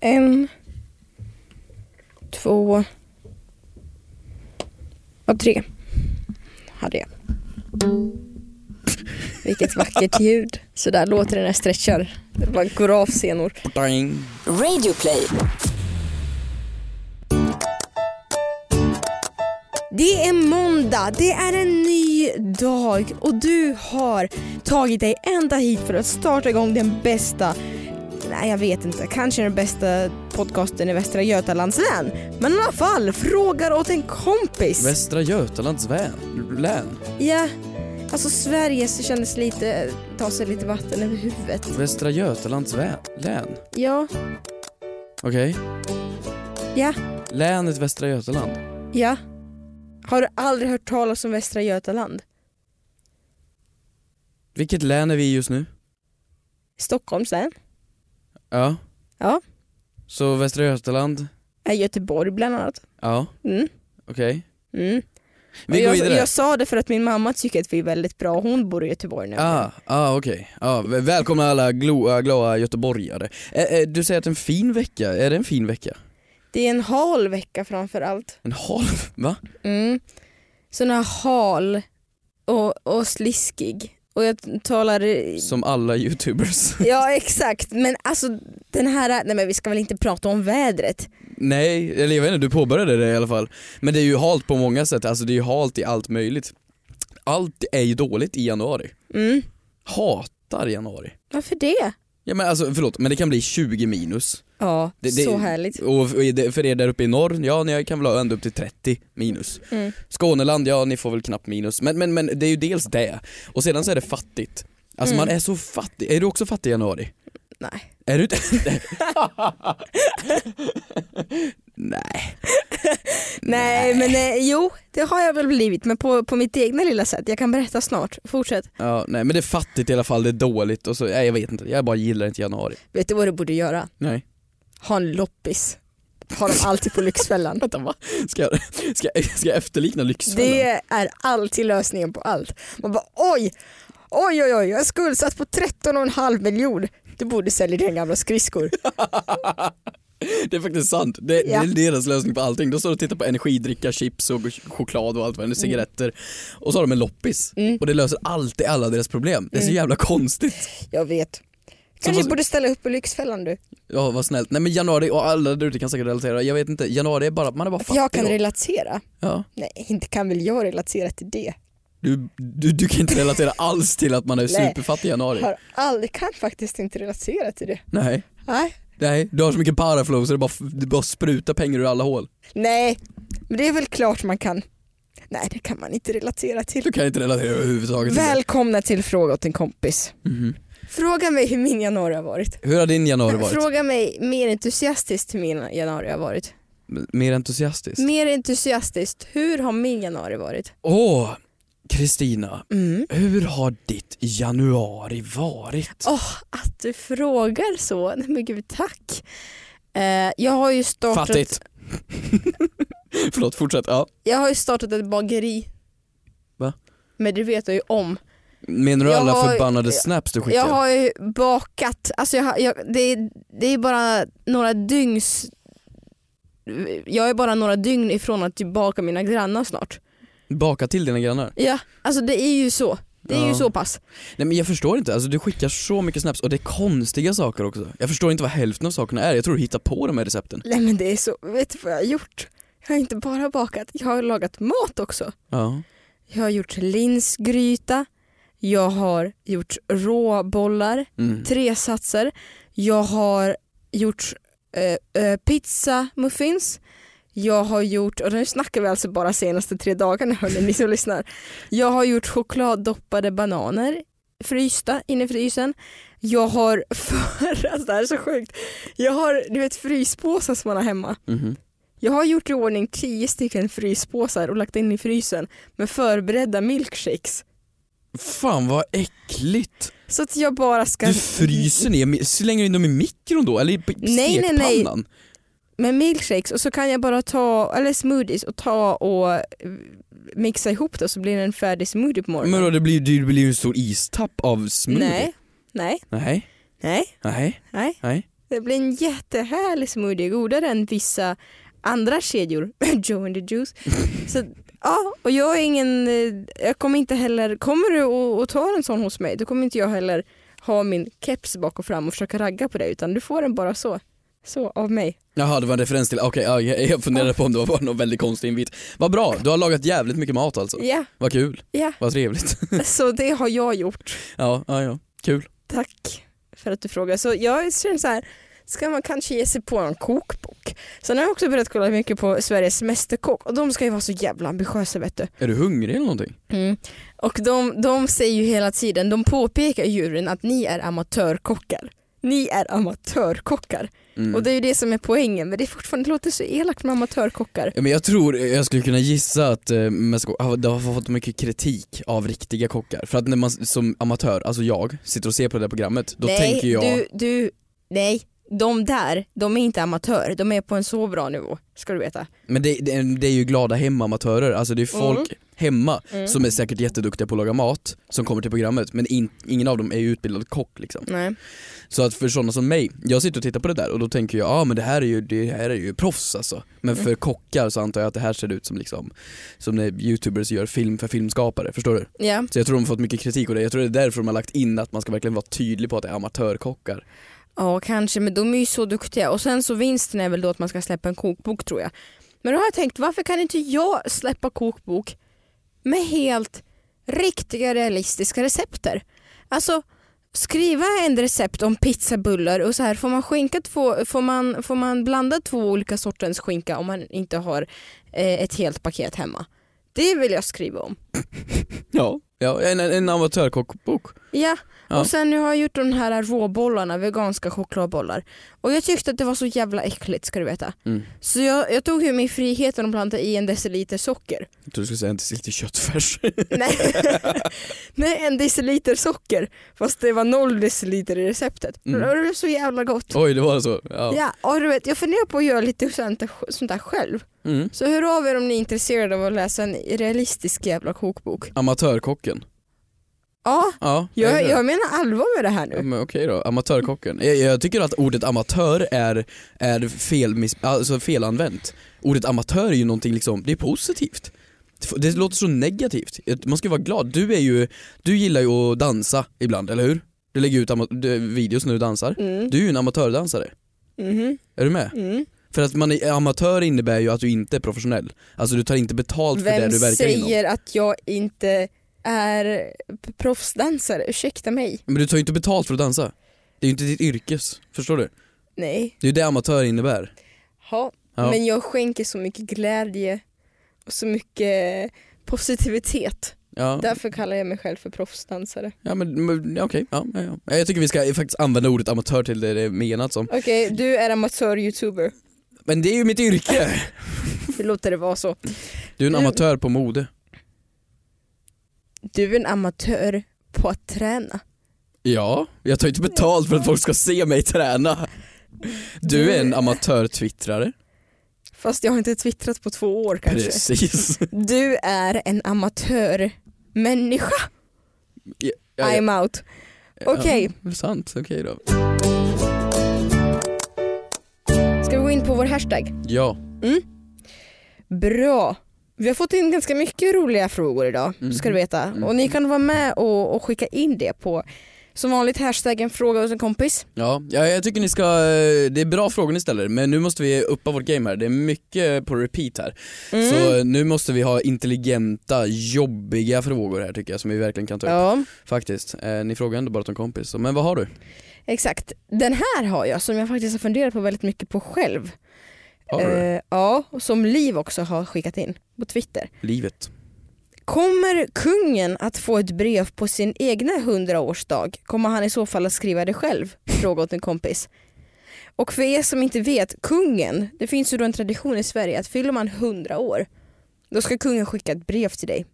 En, två och tre hade jag. Vilket vackert ljud. Så där låter det när jag stretchar. Det bara går av senor. Radio play. Det är måndag, det är en ny dag och du har tagit dig ända hit för att starta igång den bästa, nej jag vet inte, kanske den bästa podcasten i Västra Götalands län. Men i alla fall, frågar åt en kompis. Västra Götalands vän, län. Ja, alltså Sverige så kändes lite, ta sig lite vatten över huvudet. Västra Götalands vän, län. Ja, Okej. ja, Länet Västra Götaland. ja. Har du aldrig hört talas om Västra Götaland? Vilket län är vi i just nu? Stockholms län? Ja. Ja. Så Västra Götaland, Är Göteborg bland annat. ja, Mm. okej. Mm. Vi går jag, vidare. jag sa det för att min mamma tycker att vi är väldigt bra, hon bor i Göteborg nu. Ah, ah okej. Ah, v- välkomna alla glo, glada göteborgare. Eh, eh, du säger att en fin vecka, är det en fin vecka? Det är en hal vecka framför allt. En halv, va? Mm. Sån här hal och, och sliskig. Och jag talar... Som alla youtubers. Ja exakt, men alltså den här, nej men vi ska väl inte prata om vädret. Nej, eller jag vet inte, du påbörjade det i alla fall. Men det är ju halt på många sätt, alltså det är ju halt i allt möjligt. Allt är ju dåligt i januari. Mm. Hatar januari. Varför det? Ja men alltså förlåt, men det kan bli 20 minus. Ja, Det, det, så härligt. Och för er där uppe i norr, ja ni kan väl ha ända upp till 30 minus. Mm. Skåneland, ja ni får väl knappt minus. Men, men, men det är ju dels det, och sedan så är det fattigt. Alltså Mm. man är så fattig. Är du också fattig i januari? Nej. Är du inte? Nej. Nej men eh, jo, det har jag väl blivit men på, på mitt egna lilla sätt. Jag kan berätta snart. Fortsätt. Ja, nej men det är fattigt i alla fall, det är dåligt och så, nej, jag vet inte, jag bara gillar inte januari. Vet du vad du borde göra? Nej. Ha en loppis. Har de alltid på Lyxfällan. Vänta va? Ska jag, ska, jag- ska jag efterlikna Lyxfällan? Det är alltid lösningen på allt. Man bara oj, oj oj oj, jag är skuldsatt på 13,5 miljon. Du borde sälja dina gamla skridskor. Det är faktiskt sant, det, Ja. det är deras lösning på allting. De står och tittar på energidricka, chips och choklad och allt vad det är, cigaretter. Och så har de en loppis. Mm. Och det löser alltid alla deras problem. Det är så Mm. jävla konstigt. Jag vet. Kanske borde ställa upp på Lyxfällan du. Ja vad snällt. Nej men januari, och alla där ute kan säkert relatera, jag vet inte, januari är bara, man är bara fattig Jag kan då. relatera. Ja. Nej, inte kan väl jag relatera till det. Du, du, du kan inte relatera alls till att man är superfattig i januari. Har aldrig, kan faktiskt inte relatera till det. Nej. Nej. Nej, du har så mycket paraflow så det bara, det bara sprutar pengar ur alla hål. Nej, men det är väl klart man kan. Nej, det kan man inte relatera till. Du kan inte relatera överhuvudtaget. Välkomna till Fråga åt en kompis. Mhm. Fråga mig hur min januari har varit. Hur har din januari varit? Fråga mig mer entusiastiskt hur min januari har varit. Mer entusiastisk? Mer entusiastiskt, hur har min januari varit? Åh, Kristina. Mm. Hur har ditt januari varit? Åh, att du frågar så. Nej men gud, tack. Eh, jag har ju startat, Fattigt. Förlåt, fortsätt. Ja. jag har ju startat ett bageri. Va? Men det vet jag ju om. Menar du Jag alla har- förbannade snaps du skickar? Jag har ju bakat, alltså jag, jag, det, är, det är bara några dygns jag är bara några dygn ifrån att typ baka mina grannar snart. Baka till dina grannar? Ja, alltså det är ju så. Det är ju Ja. så pass. Nej men jag förstår inte, alltså du skickar så mycket snaps och det är konstiga saker också. Jag förstår inte vad hälften av sakerna är, jag tror du hittar på de här recepten. Nej men det är så, vet du vad jag har gjort? Jag har inte bara bakat, jag har lagat mat också. Ja. Jag har gjort linsgryta, jag har gjort råbollar, Mm. tre satser. Jag har gjort eh, eh, pizza muffins. Jag har gjort, och nu snackar vi alltså bara senaste tre dagarna hörni ni som lyssnar. Jag har gjort chokladdoppade bananer frysta inne i frysen. Jag har, för, alltså det här är så sjukt, jag har du vet fryspåsar som man har hemma. Mhm. Jag har gjort i ordning tio stycken fryspåsar och lagt in i frysen med förberedda milkshakes. Fan vad äckligt! Så att jag bara ska... Du fryser ner, slänger in dem i mikron då eller i Nej, nej, nej. stekpannan? med milkshakes och så kan jag bara ta, eller smoothies och ta och eh, mixa ihop det så blir det en färdig smoothie på morgonen. Men då, det blir det blir ju en stor istapp av smoothie. nej, nej, Nej, nej, nej, nej. nej. Det blir en jättehärlig smoothie, godare än vissa andra kedjor, Joe and the Juice. Så, ja, och jag är ingen, eh, jag kommer inte heller, kommer du att- att ta en sån hos mig, då kommer inte jag heller ha min keps bak och fram och försöka ragga på dig utan du får den bara så. Så av mig. Jaha det var en referens till, okej ja, jag jag funderade på om det var någon väldigt konstig invit. Vad bra, du har lagat jävligt mycket mat alltså. Ja, Vad kul, ja, vad trevligt. så det har jag gjort. ja, ja, ja, kul. Tack för att du frågar. Så jag känner så här, ska man kanske ge sig på en kokbok? Sen har jag också börjat kolla mycket på Sveriges Mästerkock och de ska ju vara så jävla ambitiösa vet du. Är du hungrig eller någonting? Och de, de säger ju hela tiden, de påpekar juryn att ni är amatörkockar. Ni är amatörkockar. Mm. Och det är ju det som är poängen men det, är fortfarande, det låter så elakt med amatörkockar. Ja, men jag tror, jag skulle kunna gissa att eh, har- det har fått mycket kritik av riktiga kockar. För att när man som amatör, alltså jag, sitter och ser på det där programmet, då nej, tänker jag du, du, nej. De där, de är inte amatör, de är på en så bra nivå, ska du veta. Men det, det, det är ju glada hemamatörer, alltså det är folk hemma Mm. som är säkert jätteduktiga på att laga mat som kommer till programmet men in, ingen av dem är ju utbildad kock liksom. Nej. Så att för sådana som mig, jag sitter och tittar på det där och då tänker jag ja ah, men det här är ju, det här är ju proffs alltså. Men för kockar så antar jag att det här ser ut som liksom, som när youtubers gör film för filmskapare, förstår du? Ja. Så jag tror de har fått mycket kritik och det, jag tror det är därför de har lagt in att man ska verkligen vara tydlig på att det är amatörkockar. Ja kanske men de är ju så duktiga och sen så vinsten är väl då att man ska släppa en kokbok tror jag. Men då har jag tänkt varför kan inte jag släppa kokbok med helt riktiga realistiska recepter? Alltså skriva en recept om pizzabullar och så här får man skinka två, får man, får man blanda två olika sortens skinka om man inte har eh, ett helt paket hemma. Det vill jag skriva om. Ja. Ja, en, en amatörkockbok. Ja, Ja. och sen nu har jag gjort de här råbollarna, veganska chokladbollar. Och jag tyckte att det var så jävla äckligt ska du veta. Mm. Så jag, jag tog ju min frihet och blandade i en deciliter socker. Jag trodde du skulle säga en deciliter köttfärs. Nej. Nej, en deciliter socker. Fast det var noll deciliter i receptet. Mm. Och Det blev så jävla gott. Oj det var så. Ja. Ja, och du vet, jag funderar på att göra lite sånt där, sånt där själv. Mm. Så hör av er om ni är intresserade av att läsa en realistisk jävla kokbok. Amatörkocken. Ja, Ja, jag, jag menar allvar med det här Ja, nu. men okej då, amatörkocken. Jag, jag tycker att ordet amatör är, är fel, alltså felanvänt. Ordet amatör är ju någonting liksom, det är positivt. Det låter så negativt. Man ska vara glad. Du är ju, du gillar ju att dansa ibland, eller hur? Du lägger ut videos när du dansar. Mm. Du är ju en amatördansare. Mhm. Är du med? Mm. För att man är amatör innebär ju att du inte är professionell. Alltså du tar inte betalt för det Vem du verkar inom. säger att jag inte är proffsdansare? Ursäkta mig. Men du tar ju inte betalt för att dansa. Det är ju inte ditt yrkes, förstår du? Nej. Det är ju det amatör innebär. Ha. Ja. Men jag skänker så mycket glädje och så mycket positivitet. Ja. Därför kallar jag mig själv för proffsdansare. Ja men, men okej, ja, ja, ja. Jag tycker vi ska faktiskt använda ordet amatör till det det är menat som. Okej, du är amatör-youtuber. Men det är ju mitt yrke! Vi låter det vara så. Du är en Du- amatör på mode. Du är en amatör på att träna. Ja, jag tar inte betalt för att folk ska se mig träna. Du är en amatör-twittrare. Fast jag har inte twittrat på två år kanske. Precis. Du är en amatörmänniska. Ja, ja, I'm out. Okej. Ja, sant, okej då. På vår hashtag? Ja. Bra. Vi har fått in ganska mycket roliga frågor idag, ska du veta. Och ni kan vara med och, och skicka in det på, som vanligt, hashtaggen fråga hos en kompis. Ja, ja, jag tycker ni ska, eh, det är bra frågor ni ställer men nu måste vi uppa vårt game här, det är mycket på repeat här. Mm. Så nu måste vi ha intelligenta, jobbiga frågor här tycker jag som vi verkligen kan ta upp. Ja, Faktiskt. Eh, ni frågar ändå bara till en kompis, men vad har du? Exakt. Den här har jag som jag faktiskt har funderat på väldigt mycket på själv. Eh, ja, och som Liv också har skickat in på Twitter. Livet. Kommer kungen att få ett brev på sin egna hundraårsdag? Kommer han i så fall att skriva det själv? Fråga åt en kompis. Och för er som inte vet, kungen, det finns ju då en tradition i Sverige att fyller man 100 år, då ska kungen skicka ett brev till dig.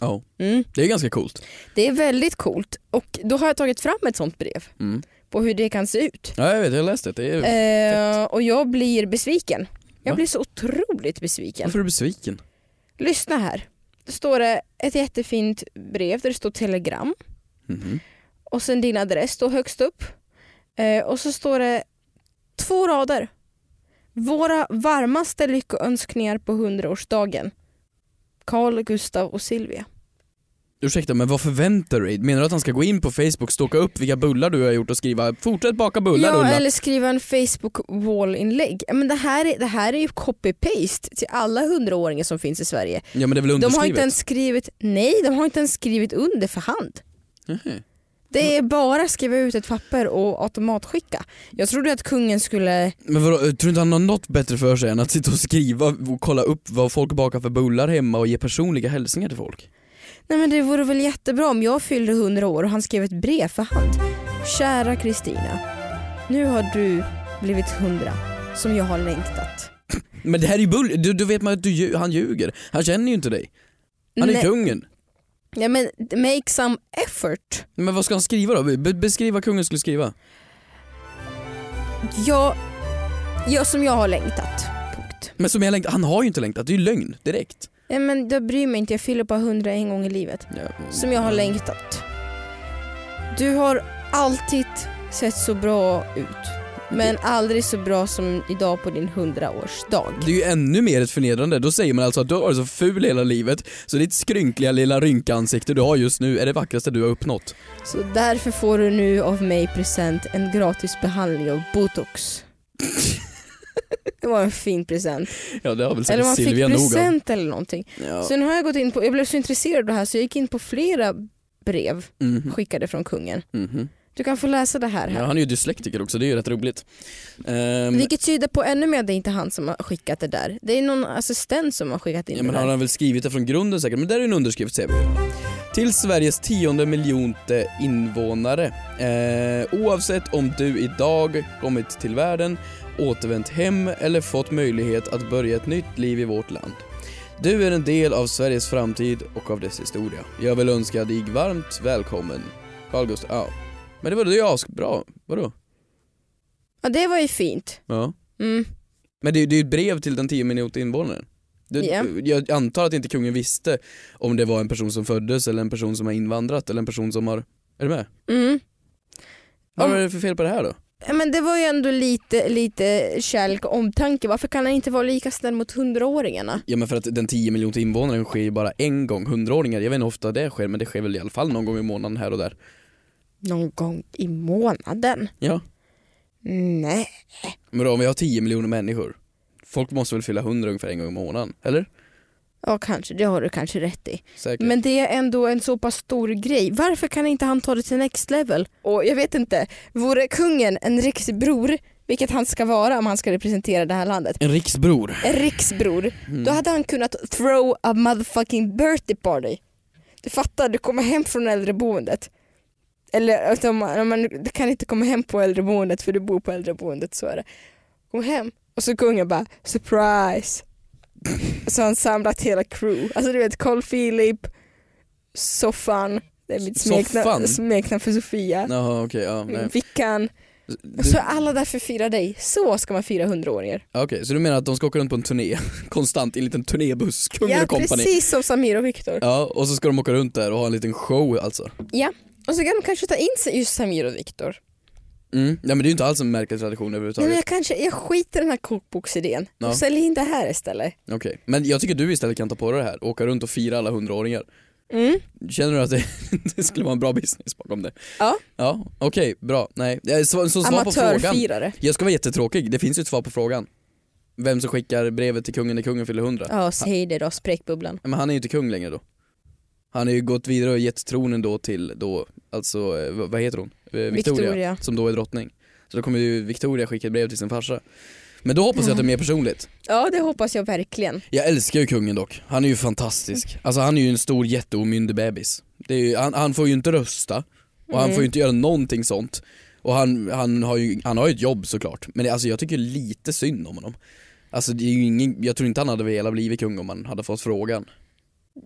Ja, Mm. det är ganska coolt. Det är väldigt coolt och då har jag tagit fram ett sånt brev Mm. på hur det kan se ut. Ja jag vet, jag har läst det. det är... Eh, och jag blir besviken. Jag Va? blir så otroligt besviken. Varför är du besviken? Lyssna här. Det står det ett jättefint brev där det står telegram Mhm. och sen din adress står högst upp. Eh, och så står det Två rader. Våra varmaste lyckoönskningar på 100-årsdagen. Carl, Gustav och Silvia. Ursäkta men vad förväntar du dig? Menar du att han ska gå in på Facebook, ståka upp vilka bullar du har gjort och skriva 'fortsätt baka bullar Ja Ulla' eller skriva en Facebook wall-inlägg. Ja, Men det, här är, det här är ju copy-paste till alla 100-åringar som finns i Sverige. Ja men det är väl De underskrivet? har inte ens skrivit, nej de har inte ens skrivit under för hand. Mhm. Det är bara skriva ut ett papper och automatskicka. Jag trodde att kungen skulle, Men vadå, tror du inte han har något bättre för sig än att sitta och skriva och kolla upp vad folk bakar för bullar hemma och ge personliga hälsningar till folk? nej men det vore väl jättebra om jag fyllde 100 år och han skrev ett brev för hand. Kära Kristina, nu har du blivit 100 som jag har längtat. Men det här är ju bull, du, du vet man att du, han ljuger. Han känner ju inte dig. Han är Nej. kungen. Ja men make some effort. Men vad ska han skriva då? Be beskriv vad kungen skulle skriva. Jag, jag som jag har längtat. Punkt. Men som jag längtar, han har ju inte längtat, det är ju lögn direkt. Ja, men jag bryr mig inte, jag fyller bara 100 en gång i livet. Ja. Som jag har längtat. Du har alltid sett så bra ut. Men aldrig så bra som idag på din 100-årsdag. Det är ju ännu mer ett förnedrande, då säger man alltså att du har varit så ful hela livet så ditt skrynkliga lilla rynkansikte du har just nu är det vackraste du har uppnått. Så därför får du nu av mig present en gratis behandling av botox. Det var en fin present. Ja det har väl Eller man fick Silvia present eller någonting. Ja. Sen har jag gått in på, jag blev så intresserad av det här så jag gick in på flera brev Mhm. skickade från kungen. Mhm. Du kan få läsa det här. här. Ja, han är ju dyslektiker också, det är ju rätt roligt. Ehm, Vilket tyder på ännu mer att det är inte han som har skickat det där. Det är någon assistent som har skickat in ja, det men där. har han väl skrivit det från grunden säkert, men där är en underskrift ser vi. Till Sveriges tionde miljonte invånare. Eh, oavsett om du idag kommit till världen, återvänt hem eller fått möjlighet att börja ett nytt liv i vårt land. Du är en del av Sveriges framtid och av dess historia. Jag vill önska dig varmt välkommen. Carl Gustaf, ja. Men det var ju asbra, vadå? Ja det var ju fint. Ja. Mm. Men det är ju ett brev till den 10 miljoner invånaren. Det, Ja. Jag antar att inte kungen visste om det var en person som föddes eller en person som har invandrat eller en person som har... Är du med? Mm. Vad är det för fel på det här då? Men det var ju ändå lite, lite kärlek och omtanke. Varför kan han inte vara lika snäll mot hundraåringarna? Ja men för att den 10 miljoner invånaren sker ju bara en gång, hundraåringar, jag vet inte hur ofta det sker men det sker väl i alla fall någon gång i månaden här och där. Någon gång i månaden? Ja. Nej. Men då om vi har 10 miljoner människor, folk måste väl fylla 100 ungefär en gång i månaden, eller? Ja kanske, det har du kanske rätt i. Säkert. Men det är ändå en så pass stor grej. Varför kan inte han ta det till next level? Och jag vet inte, vore kungen en riksbror, vilket han ska vara om han ska representera det här landet, En riksbror. en riksbror, Mm. då hade han kunnat throw a motherfucking birthday party. Du fattar, du kommer hem från äldreboendet. Eller alltså, man, man, kan inte komma hem på äldreboendet för du bor på äldreboendet, så är det. Kom hem och så kungen bara surprise. Så han samlat hela crew. Alltså du vet Carl Philip, Soffan, det är mitt smeknamn, smeknamn för Sofia. Jaha okej, ja nej. Vickan. Du- Så alla där för att fira dig. Så ska man fira hundraåringar. Ja, Okej, så du menar att de ska åka runt på en turné konstant i en liten turnébuss, kungen Ja och company? precis som Samir och Viktor. Ja, och så ska de åka runt där och ha en liten show alltså. Ja. Och så kan de kanske ta in just Samir och Viktor. Mm. Ja men det är ju inte alls en märklig tradition Nej, men överhuvudtaget. jag, kanske, jag skiter i den här kokboksidén Ja. och säljer in det här istället. Okej, men jag tycker du istället kan ta på dig det här, åka runt och fira alla hundraåringar. Mm. Känner du att det, det skulle vara en bra business bakom det? Ja. Ja, okej, bra. Nej, Eh, så, så svar på frågan. Jag ska vara jättetråkig, det finns ju ett svar på frågan. Vem som skickar brevet till kungen när kungen fyller 100. Ja, säg det då, spräckbubblan. Men han är ju inte kung längre då. Han har ju gått vidare och gett tronen då till då, alltså, eh, vad heter hon? Eh, Victoria, Victoria. som då är drottning. Så då kommer ju Victoria skicka ett brev till sin farsa. Men då hoppas jag att det är mer personligt. Ja, det hoppas jag verkligen. Jag älskar ju kungen dock, han är ju fantastisk. Alltså han är ju en stor jätteomyndig bebis. Det är ju, han, han får ju inte rösta, och han Mm. får ju inte göra någonting sånt. Och han, han, har ju, han har ju ett jobb såklart, men det, alltså jag tycker lite synd om honom. Alltså det är ju ingen, jag tror inte han hade velat bli kung om han hade fått frågan.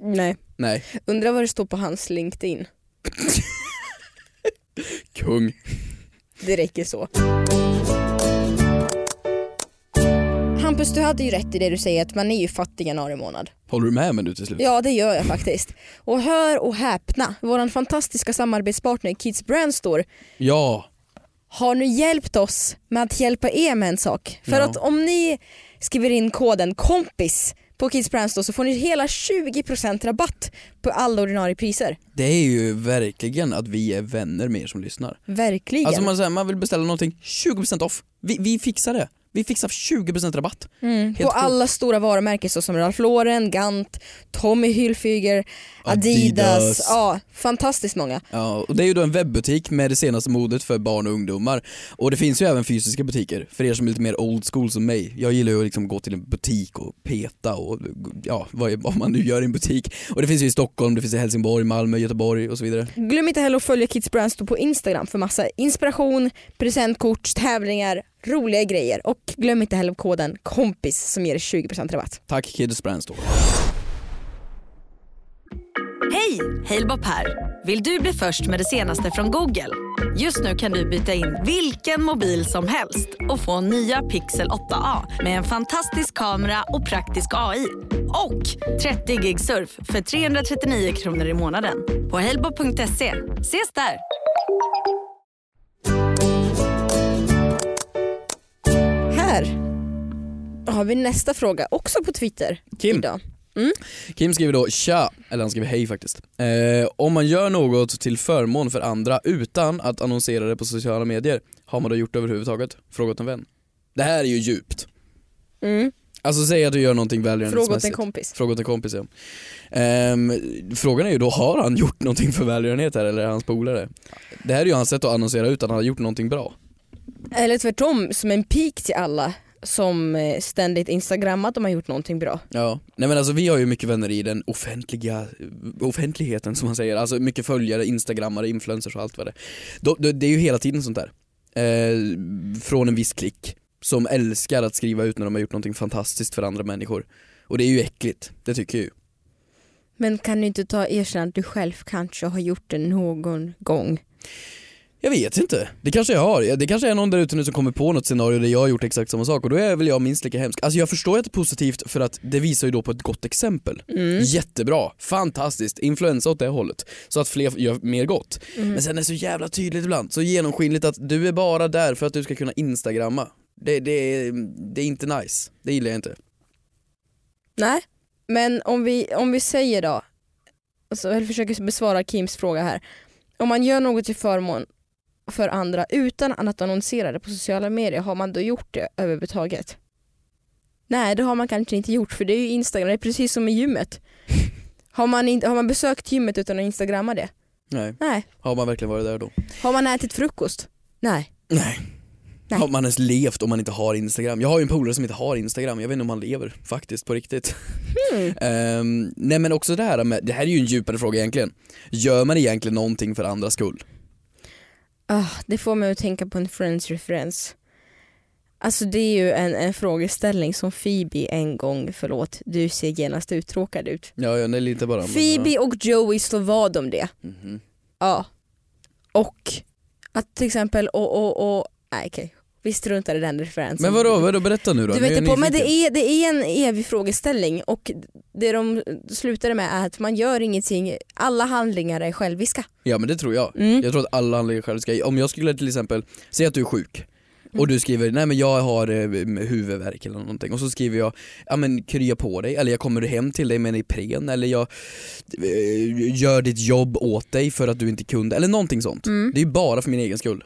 Nej. Nej, Undrar vad det står på hans LinkedIn. kung. Det räcker så. Hampus, du hade ju rätt i det du säger att man är ju fattig januari månad. Håller du med mig nu till slut? Ja, det gör jag faktiskt. Och hör och häpna, vår fantastiska samarbetspartner Kids Brand Store Ja, har nu hjälpt oss med att hjälpa er med en sak. För Ja. att om ni skriver in koden KOMPIS på Kids Brands då så får ni hela 20% rabatt på alla ordinarie priser. Det är ju verkligen att vi är vänner med er som lyssnar. Verkligen. Alltså man, säger, man vill beställa någonting, 20% off. Vi, vi fixar det. Vi fixar 20% rabatt. Mm. På alla stora varumärken såsom Ralph Lauren, Gant, Tommy Hilfiger, Adidas. Adidas. Ja, fantastiskt många. Ja, och det är ju då en webbutik med det senaste modet för barn och ungdomar. Och det finns ju även fysiska butiker, för er som är lite mer old school som mig. Jag gillar ju att liksom gå till en butik och peta och ja, vad, vad man nu gör i en butik. Och det finns ju i Stockholm, det finns i Helsingborg, Malmö, Göteborg och så vidare. Glöm inte heller att följa Kids Brands på Instagram för massa inspiration, presentkort, tävlingar, roliga grejer. Och glöm inte heller koden KOMPIS som ger 20% rabatt. Tack Kids Brands då. Hej! Halebop här. Vill du bli först med det senaste från Google? Just nu kan du byta in vilken mobil som helst och få nya Pixel 8A med en fantastisk kamera och praktisk AI. Och 30 gig surf för 339 kronor i månaden på halebop.se. Ses där! Har vi nästa fråga, också på Twitter Kim. idag. Kim skriver då tja, eller han skriver hej faktiskt. Eh, om man gör något till förmån för andra utan att annonsera det på sociala medier, har man då gjort det överhuvudtaget? Frågat en vän. Det här är ju djupt. Mm. Alltså säg att du gör någonting Fråga åt en välgörenhetsmässigt. kompis. Fråga åt en kompis ja. Ehm, frågan är ju då, har han gjort någonting för välgörenhet här eller är hans polare? Det här är ju hans sätt att annonsera ut att han har gjort någonting bra. Eller tvärtom, som en pik till alla som eh, ständigt instagrammat de har gjort någonting bra. Ja, nej men alltså vi har ju mycket vänner i den offentliga, offentligheten som man säger, alltså mycket följare, instagrammare, influencers och allt vad det är. Det är ju hela tiden sånt där. Eh, från en viss klick som älskar att skriva ut när de har gjort någonting fantastiskt för andra människor. Och det är ju äckligt, det tycker jag ju. Men kan du inte ta erkänna att du själv kanske har gjort det någon gång? Jag vet inte, det kanske jag har. Det kanske är någon där ute nu som kommer på något scenario där jag har gjort exakt samma sak och då är väl jag minst lika hemsk. Alltså jag förstår att det är positivt för att det visar ju då på ett gott exempel. Mm. Jättebra, fantastiskt, influensa åt det hållet. Så att fler gör mer gott. Men sen är det så jävla tydligt ibland, så genomskinligt att du är bara där för att du ska kunna instagramma. Det, det, det är inte nice, det gillar jag inte. Nej, men om vi, om vi säger då, alltså jag försöker besvara Kims fråga här. Om man gör något till förmån för andra utan att annonsera det på sociala medier, har man då gjort det överhuvudtaget? Nej det har man kanske inte gjort för det är ju Instagram, det är precis som med gymmet. Har man, inte, har man besökt gymmet utan att instagramma det? Nej, Nej. har man verkligen varit där då? Har man ätit frukost? Nej. Nej. Nej. Har man ens levt om man inte har instagram? Jag har ju en polare som inte har instagram, jag vet inte om han lever faktiskt på riktigt. Hmm. Ehm, nej men också det här med, det här är ju en djupare fråga egentligen. Gör man egentligen någonting för andras skull? Ah, det får mig att tänka på en Friends-referens. Alltså det är ju en, en frågeställning som Phoebe en gång, förlåt, du ser genast uttråkad ut. Ja, ja är lite bara Phoebe och Joey slår vad om det. Ja. Mhm. Ja. Och att till exempel, och, och, och nej okej, vi struntar i den referensen. Men vadå, vadå, berätta nu då? Du är vet på, men det är, det är en evig frågeställning och det de slutade med är att man gör ingenting, alla handlingar är själviska. Ja men det tror jag. Mm. Jag tror att alla handlingar själv ska, om jag skulle till exempel, säga att du är sjuk och du skriver nej men jag har eh, huvudvärk eller någonting och så skriver jag ja men krya på dig eller jag kommer hem till dig med en Ipren eller jag eh, gör ditt jobb åt dig för att du inte kunde eller någonting sånt. Mm. Det är bara för min egen skull.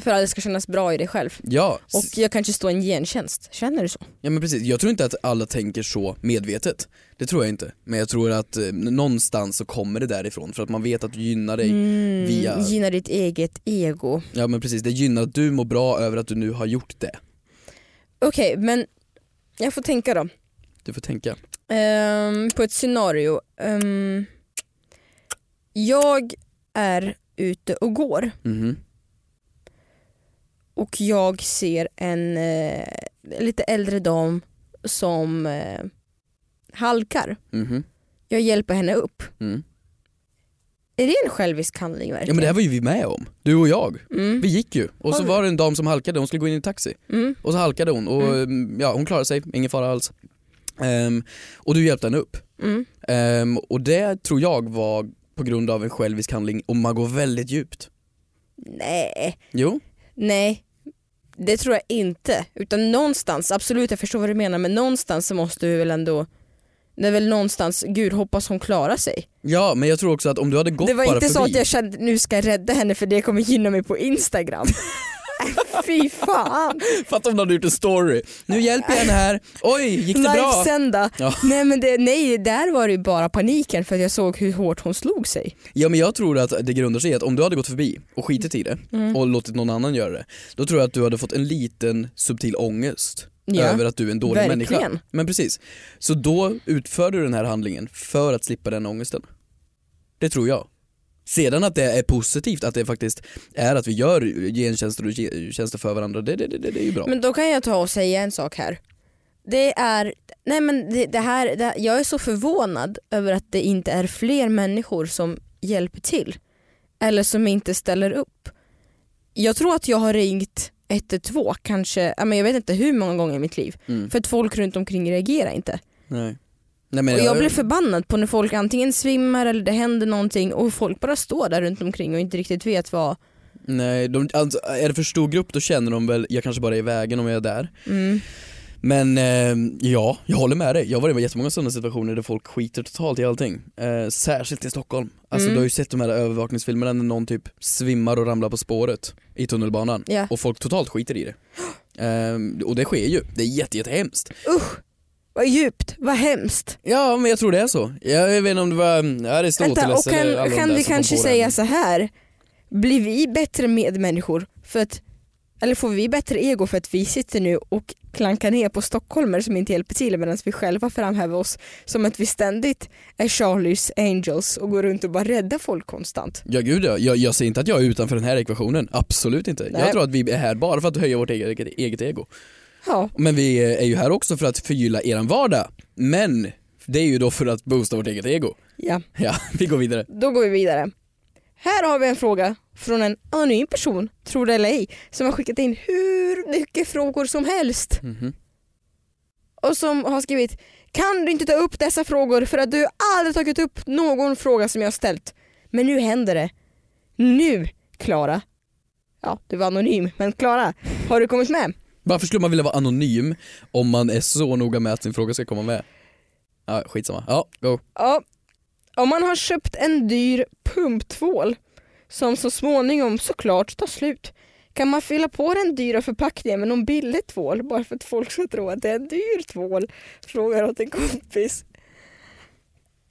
För att det ska kännas bra i dig själv. Ja, Och jag kanske står en gentjänst, känner du så? ja men precis. Jag tror inte att alla tänker så medvetet. Det tror jag inte. Men jag tror att eh, någonstans så kommer det därifrån för att man vet att du gynnar dig Mm, via- Gynnar ditt eget ego. Ja men precis, det gynnar att du mår bra över att du nu har gjort det. Okej men jag får tänka då. Du får tänka. Ehm, på ett scenario. Ehm, jag är ute och går Mhm. Och jag ser en eh, lite äldre dam som eh, halkar. Mhm. Jag hjälper henne upp. Mm. Är det en självisk handling verkligen? Ja men det här var ju vi med om, du och jag. mm. Vi gick ju och så var det en dam som halkade, hon skulle gå in i en taxi Mm. och så halkade hon och mm. ja, hon klarade sig, ingen fara alls. Ehm, och du hjälpte henne upp. Mm. Ehm, och det tror jag var på grund av en självisk handling och man går väldigt djupt. Nej, Jo, Nej, det tror jag inte. Utan någonstans, absolut jag förstår vad du menar men någonstans så måste vi väl ändå det är väl någonstans, gud hoppas hon klarar sig. Ja men jag tror också att om du hade gått det var bara inte förbi. så att jag kände nu ska jag rädda henne för det kommer gynna mig på instagram. Fy fan! Fatta om du hade gjort en story. Nu hjälper jag henne här. Oj, gick det bra? Livesända. Ja. Nej men det, nej, där var det ju bara paniken för att jag såg hur hårt hon slog sig. Ja men jag tror att det grundar sig i att om du hade gått förbi och skitit i det Mm. och låtit någon annan göra det, då tror jag att du hade fått en liten subtil ångest Ja, över att du är en dålig verkligen. människa. Men precis. Så då utför du den här handlingen för att slippa den ångesten. Det tror jag. Sedan att det är positivt, att det faktiskt är att vi gör gentjänster och tjänster för varandra, det, det, det, det är ju bra. Men då kan jag ta och säga en sak här. Det är, nej men det, det här, det, jag är så förvånad över att det inte är fler människor som hjälper till. Eller som inte ställer upp. Jag tror att jag har ringt 112 kanske, jag vet inte hur många gånger i mitt liv. Mm. För att folk runt omkring reagerar inte. Nej. Nej, Och jag blir förbannad på när folk antingen svimmar eller det händer någonting och folk bara står där runt omkring och inte riktigt vet vad. Nej, de, alltså, är det för stor grupp då känner de väl, jag kanske bara är i vägen om jag är där. Mm. Men eh, ja, jag håller med dig. Jag har varit i jättemånga sådana situationer där folk skiter totalt i allting. Eh, särskilt i Stockholm. Alltså Mm. du har ju sett de här övervakningsfilmerna när någon typ svimmar och ramlar på spåret i tunnelbanan Ja. och folk totalt skiter i det. Eh, och det sker ju, det är jätte, jättehemskt. Usch, vad djupt, vad hemskt. Ja men jag tror det är så. Jag vet inte om det var Aristoteles Vänta, och eller alla kan, de kan vi kanske säga så här? Blir vi bättre medmänniskor för att, eller får vi bättre ego för att vi sitter nu och klankar ner på stockholmare som inte hjälper till medan vi själva framhäver oss som att vi ständigt är Charlies angels och går runt och bara räddar folk konstant. Ja gud ja, jag, jag säger inte att jag är utanför den här ekvationen, absolut inte. Nej. Jag tror att vi är här bara för att höja vårt eget, eget ego. Ja, Men vi är ju här också för att förgylla eran vardag. Men det är ju då för att boosta vårt eget ego. ja, Ja, vi går vidare. då går vi vidare. Här har vi en fråga från en anonym person, tror det eller ej, som har skickat in hur mycket frågor som helst. Mhm. och som har skrivit Kan du inte ta upp dessa frågor för att du aldrig tagit upp någon fråga som jag ställt. Men nu händer det. Nu, Klara. Ja, du var anonym, men Klara, har du kommit med? Varför skulle man vilja vara anonym om man är så noga med att sin fråga ska komma med? Ja, skitsamma. Ja, go. Ja, om man har köpt en dyr pumptvål som så småningom såklart tar slut kan man fylla på den dyra förpackningen med någon billig tvål bara för att folk ska tro att det är en dyr tvål? Frågar åt en kompis.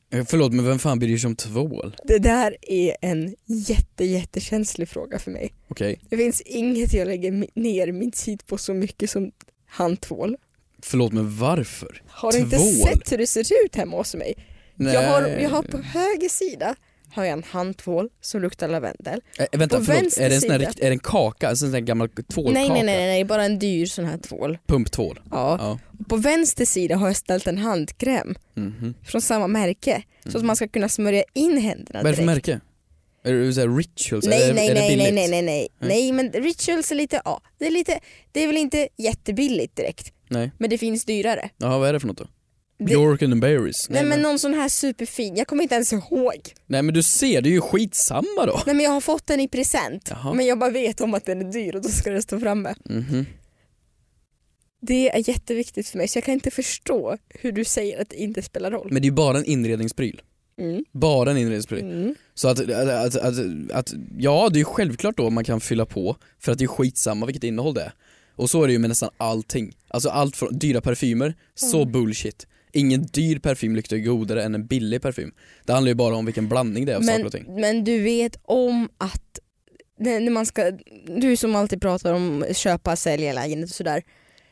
Eh, Förlåt men vem fan bryr sig om tvål? Det där är en jätte, jättekänslig fråga för mig. Okej, Det finns inget jag lägger ner min tid på så mycket som handtvål. förlåt men varför? Har du inte Tvål? sett hur det ser ut hemma hos mig? Jag har, jag har på höger sida har jag en handtvål som luktar lavendel. Eh, vänta på förlåt, vänster är det en sån här, sida- rikt- är det en kaka? Alltså en sån här gammal tvålkaka? Nej, nej nej nej, bara en dyr sån här tvål. Pumptvål? Ja. Ja. På vänster sida har jag ställt en handkräm Mhm. från samma märke så att man ska kunna smörja in händerna Vad är det för direkt. märke? Är det så här rituals? Nej är, det- nej är det nej, nej nej nej nej nej men rituals är lite, ja det är lite, det är väl inte jättebilligt direkt Nej. men det finns dyrare. Jaha vad är det för något då? Bjork and the Berries? Nej, men någon sån här superfin, jag kommer inte ens ihåg. Nej men du ser, det är ju skitsamma då. Nej men jag har fått den i present Jaha. men jag bara vet om att den är dyr och då ska den stå framme. Mhm. Det är jätteviktigt för mig så jag kan inte förstå hur du säger att det inte spelar roll. Men det är ju bara en inredningspryl. Mm. Bara en inredningspryl. Mm. Så att, att, att, att, att, ja det är ju självklart då man kan fylla på för att det är skitsamma vilket innehåll det är. Och så är det ju med nästan allting. Alltså allt från dyra parfymer, så Mm. bullshit. Ingen dyr parfym luktar godare än en billig parfym. Det handlar ju bara om vilken blandning det är av saker Men, och ting. men du vet om att när man ska, du som alltid pratar om köpa, sälja lägenhet och sådär.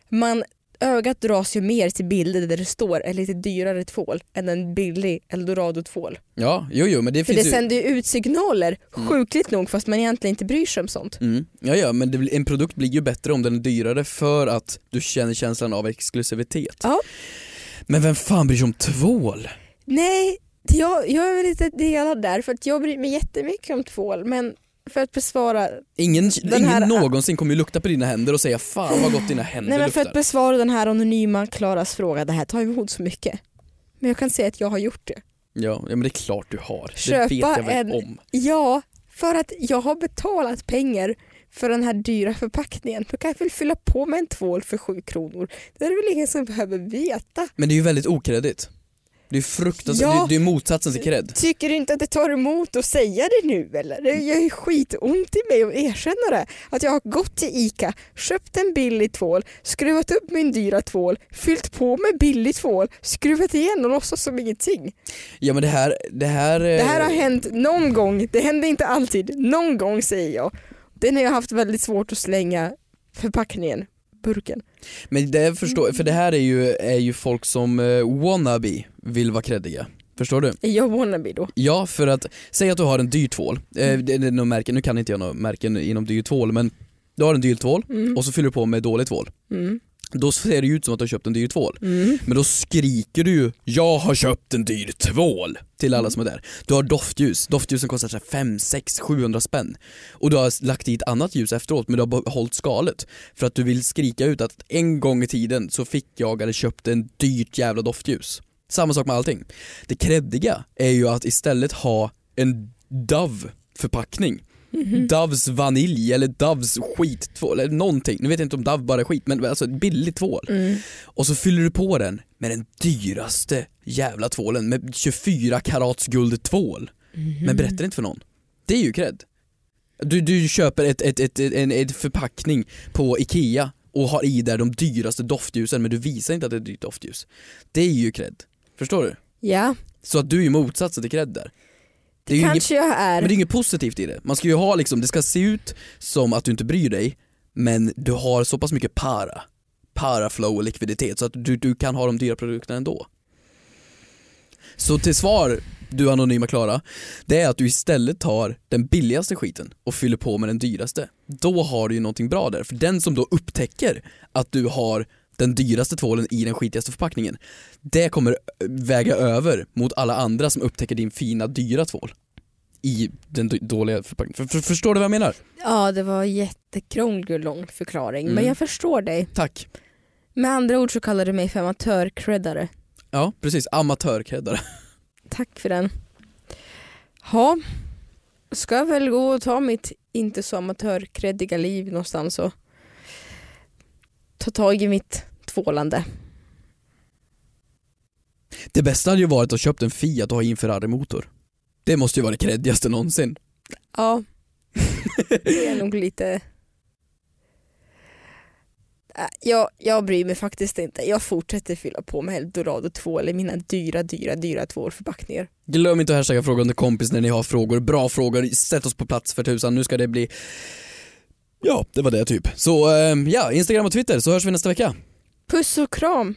Man, ögat dras ju mer till bilder där det står en lite dyrare tvål än en billig eldorado-tvål. Ja, jo jo men det För finns det ju... sänder ju ut signaler, sjukligt nog fast man egentligen inte bryr sig om sånt. Mm. Ja, ja men det, en produkt blir ju bättre om den är dyrare för att du känner känslan av exklusivitet. Ja. Men vem fan bryr sig om tvål? Nej, jag, jag är väl lite delad där för att jag bryr mig jättemycket om tvål men för att besvara, Ingen, ingen här- någonsin kommer ju lukta på dina händer och säga fan vad gott dina händer nej, men för luktar. att besvara den här anonyma Klaras fråga, det här tar emot så mycket. Men jag kan säga att jag har gjort det. Ja, ja men det är klart du har. Köpa det vet jag väl en- om. Ja, för att jag har betalat pengar för den här dyra förpackningen. Då kan jag väl fylla på med en tvål för sju kronor. Det är det väl ingen som behöver veta. Men det är ju väldigt okreddigt. Det är fruktansvärt, Ja. det, är motsatsen till cred. Tycker du inte att det tar emot att säga det nu eller? Det gör ju skitont i mig att erkänna det. Att jag har gått till ICA, köpt en billig tvål, skruvat upp min dyra tvål, fyllt på med billig tvål, skruvat igen och låtsas som ingenting. Ja men det här, det här... eh, Det här har hänt någon gång, det händer inte alltid, någon gång säger jag. Är när jag har haft väldigt svårt att slänga förpackningen, burken. Men det förstår, för det här är ju, är ju folk som eh, wannabe vill vara creddiga. Förstår du? Är jag wannabe då? Ja, för att, säg att du har en dyr tvål, eh, det är några märken, nu kan inte jag några märken inom dyr tvål men du har en dyr tvål Mm. och så fyller du på med dålig tvål. Mm. Då ser det ut som att du har köpt en dyr tvål. Mm. Men då skriker du ju 'Jag har köpt en dyr tvål' till alla som är där. Du har doftljus, doftljusen kostar så här 5, 6, 700 spänn. Och du har lagt i ett annat ljus efteråt men du har behållit skalet. För att du vill skrika ut att en gång i tiden så fick jag eller köpte en dyrt jävla doftljus. Samma sak med allting. Det kreddiga är ju att istället ha en Dove förpackning. Doves vanilj eller Doves skittvål eller någonting. Nu vet jag inte om Dove bara är skit men alltså billig tvål. Mm. Och så fyller du på den med den dyraste jävla tvålen med 24 karats guld tvål. Men berättar inte för någon. Det är ju cred. Du, du köper ett, ett, ett, en ett förpackning på IKEA och har i där de dyraste doftljusen men du visar inte att det är ett dyrt doftljus. Det är ju cred. Förstår du? Ja, Så att du är ju motsatsen till cred där. Det ju inget, kanske jag är. men det är inget positivt i det. Man ska ju ha liksom, det ska se ut som att du inte bryr dig men du har så pass mycket para, paraflow och likviditet så att du, du kan ha de dyra produkterna ändå. Så till svar, du anonyma Klara, det är att du istället tar den billigaste skiten och fyller på med den dyraste. Då har du ju någonting bra där, för den som då upptäcker att du har den dyraste tvålen i den skitigaste förpackningen, det kommer väga över mot alla andra som upptäcker din fina dyra tvål i den dåliga förpackningen. För, för, förstår du vad jag menar? Ja, det var jättekrånglig och lång förklaring, men Mm. jag förstår dig. Tack. Med andra ord så kallar du mig för amatörcreddare. Ja, precis. Amatörkreddare. Tack för den. Ja, ska jag väl gå och ta mitt inte så amatörkreddiga liv någonstans och ta tag i mitt tvålande. Det bästa hade ju varit att köpt en Fiat och ha en Ferrari-motor. Det måste ju vara det creddigaste någonsin. Ja, det är nog lite... Äh, Jag, jag bryr mig faktiskt inte. Jag fortsätter fylla på med Eldorado tvål i mina dyra, dyra, dyra tvålförpackningar. Glöm inte att hashtagga fråga under kompis när ni har frågor. Bra frågor, sätt oss på plats för tusan. Nu ska det bli... Ja, det var det typ. Så eh, ja, Instagram och Twitter så hörs vi nästa vecka. Puss och kram!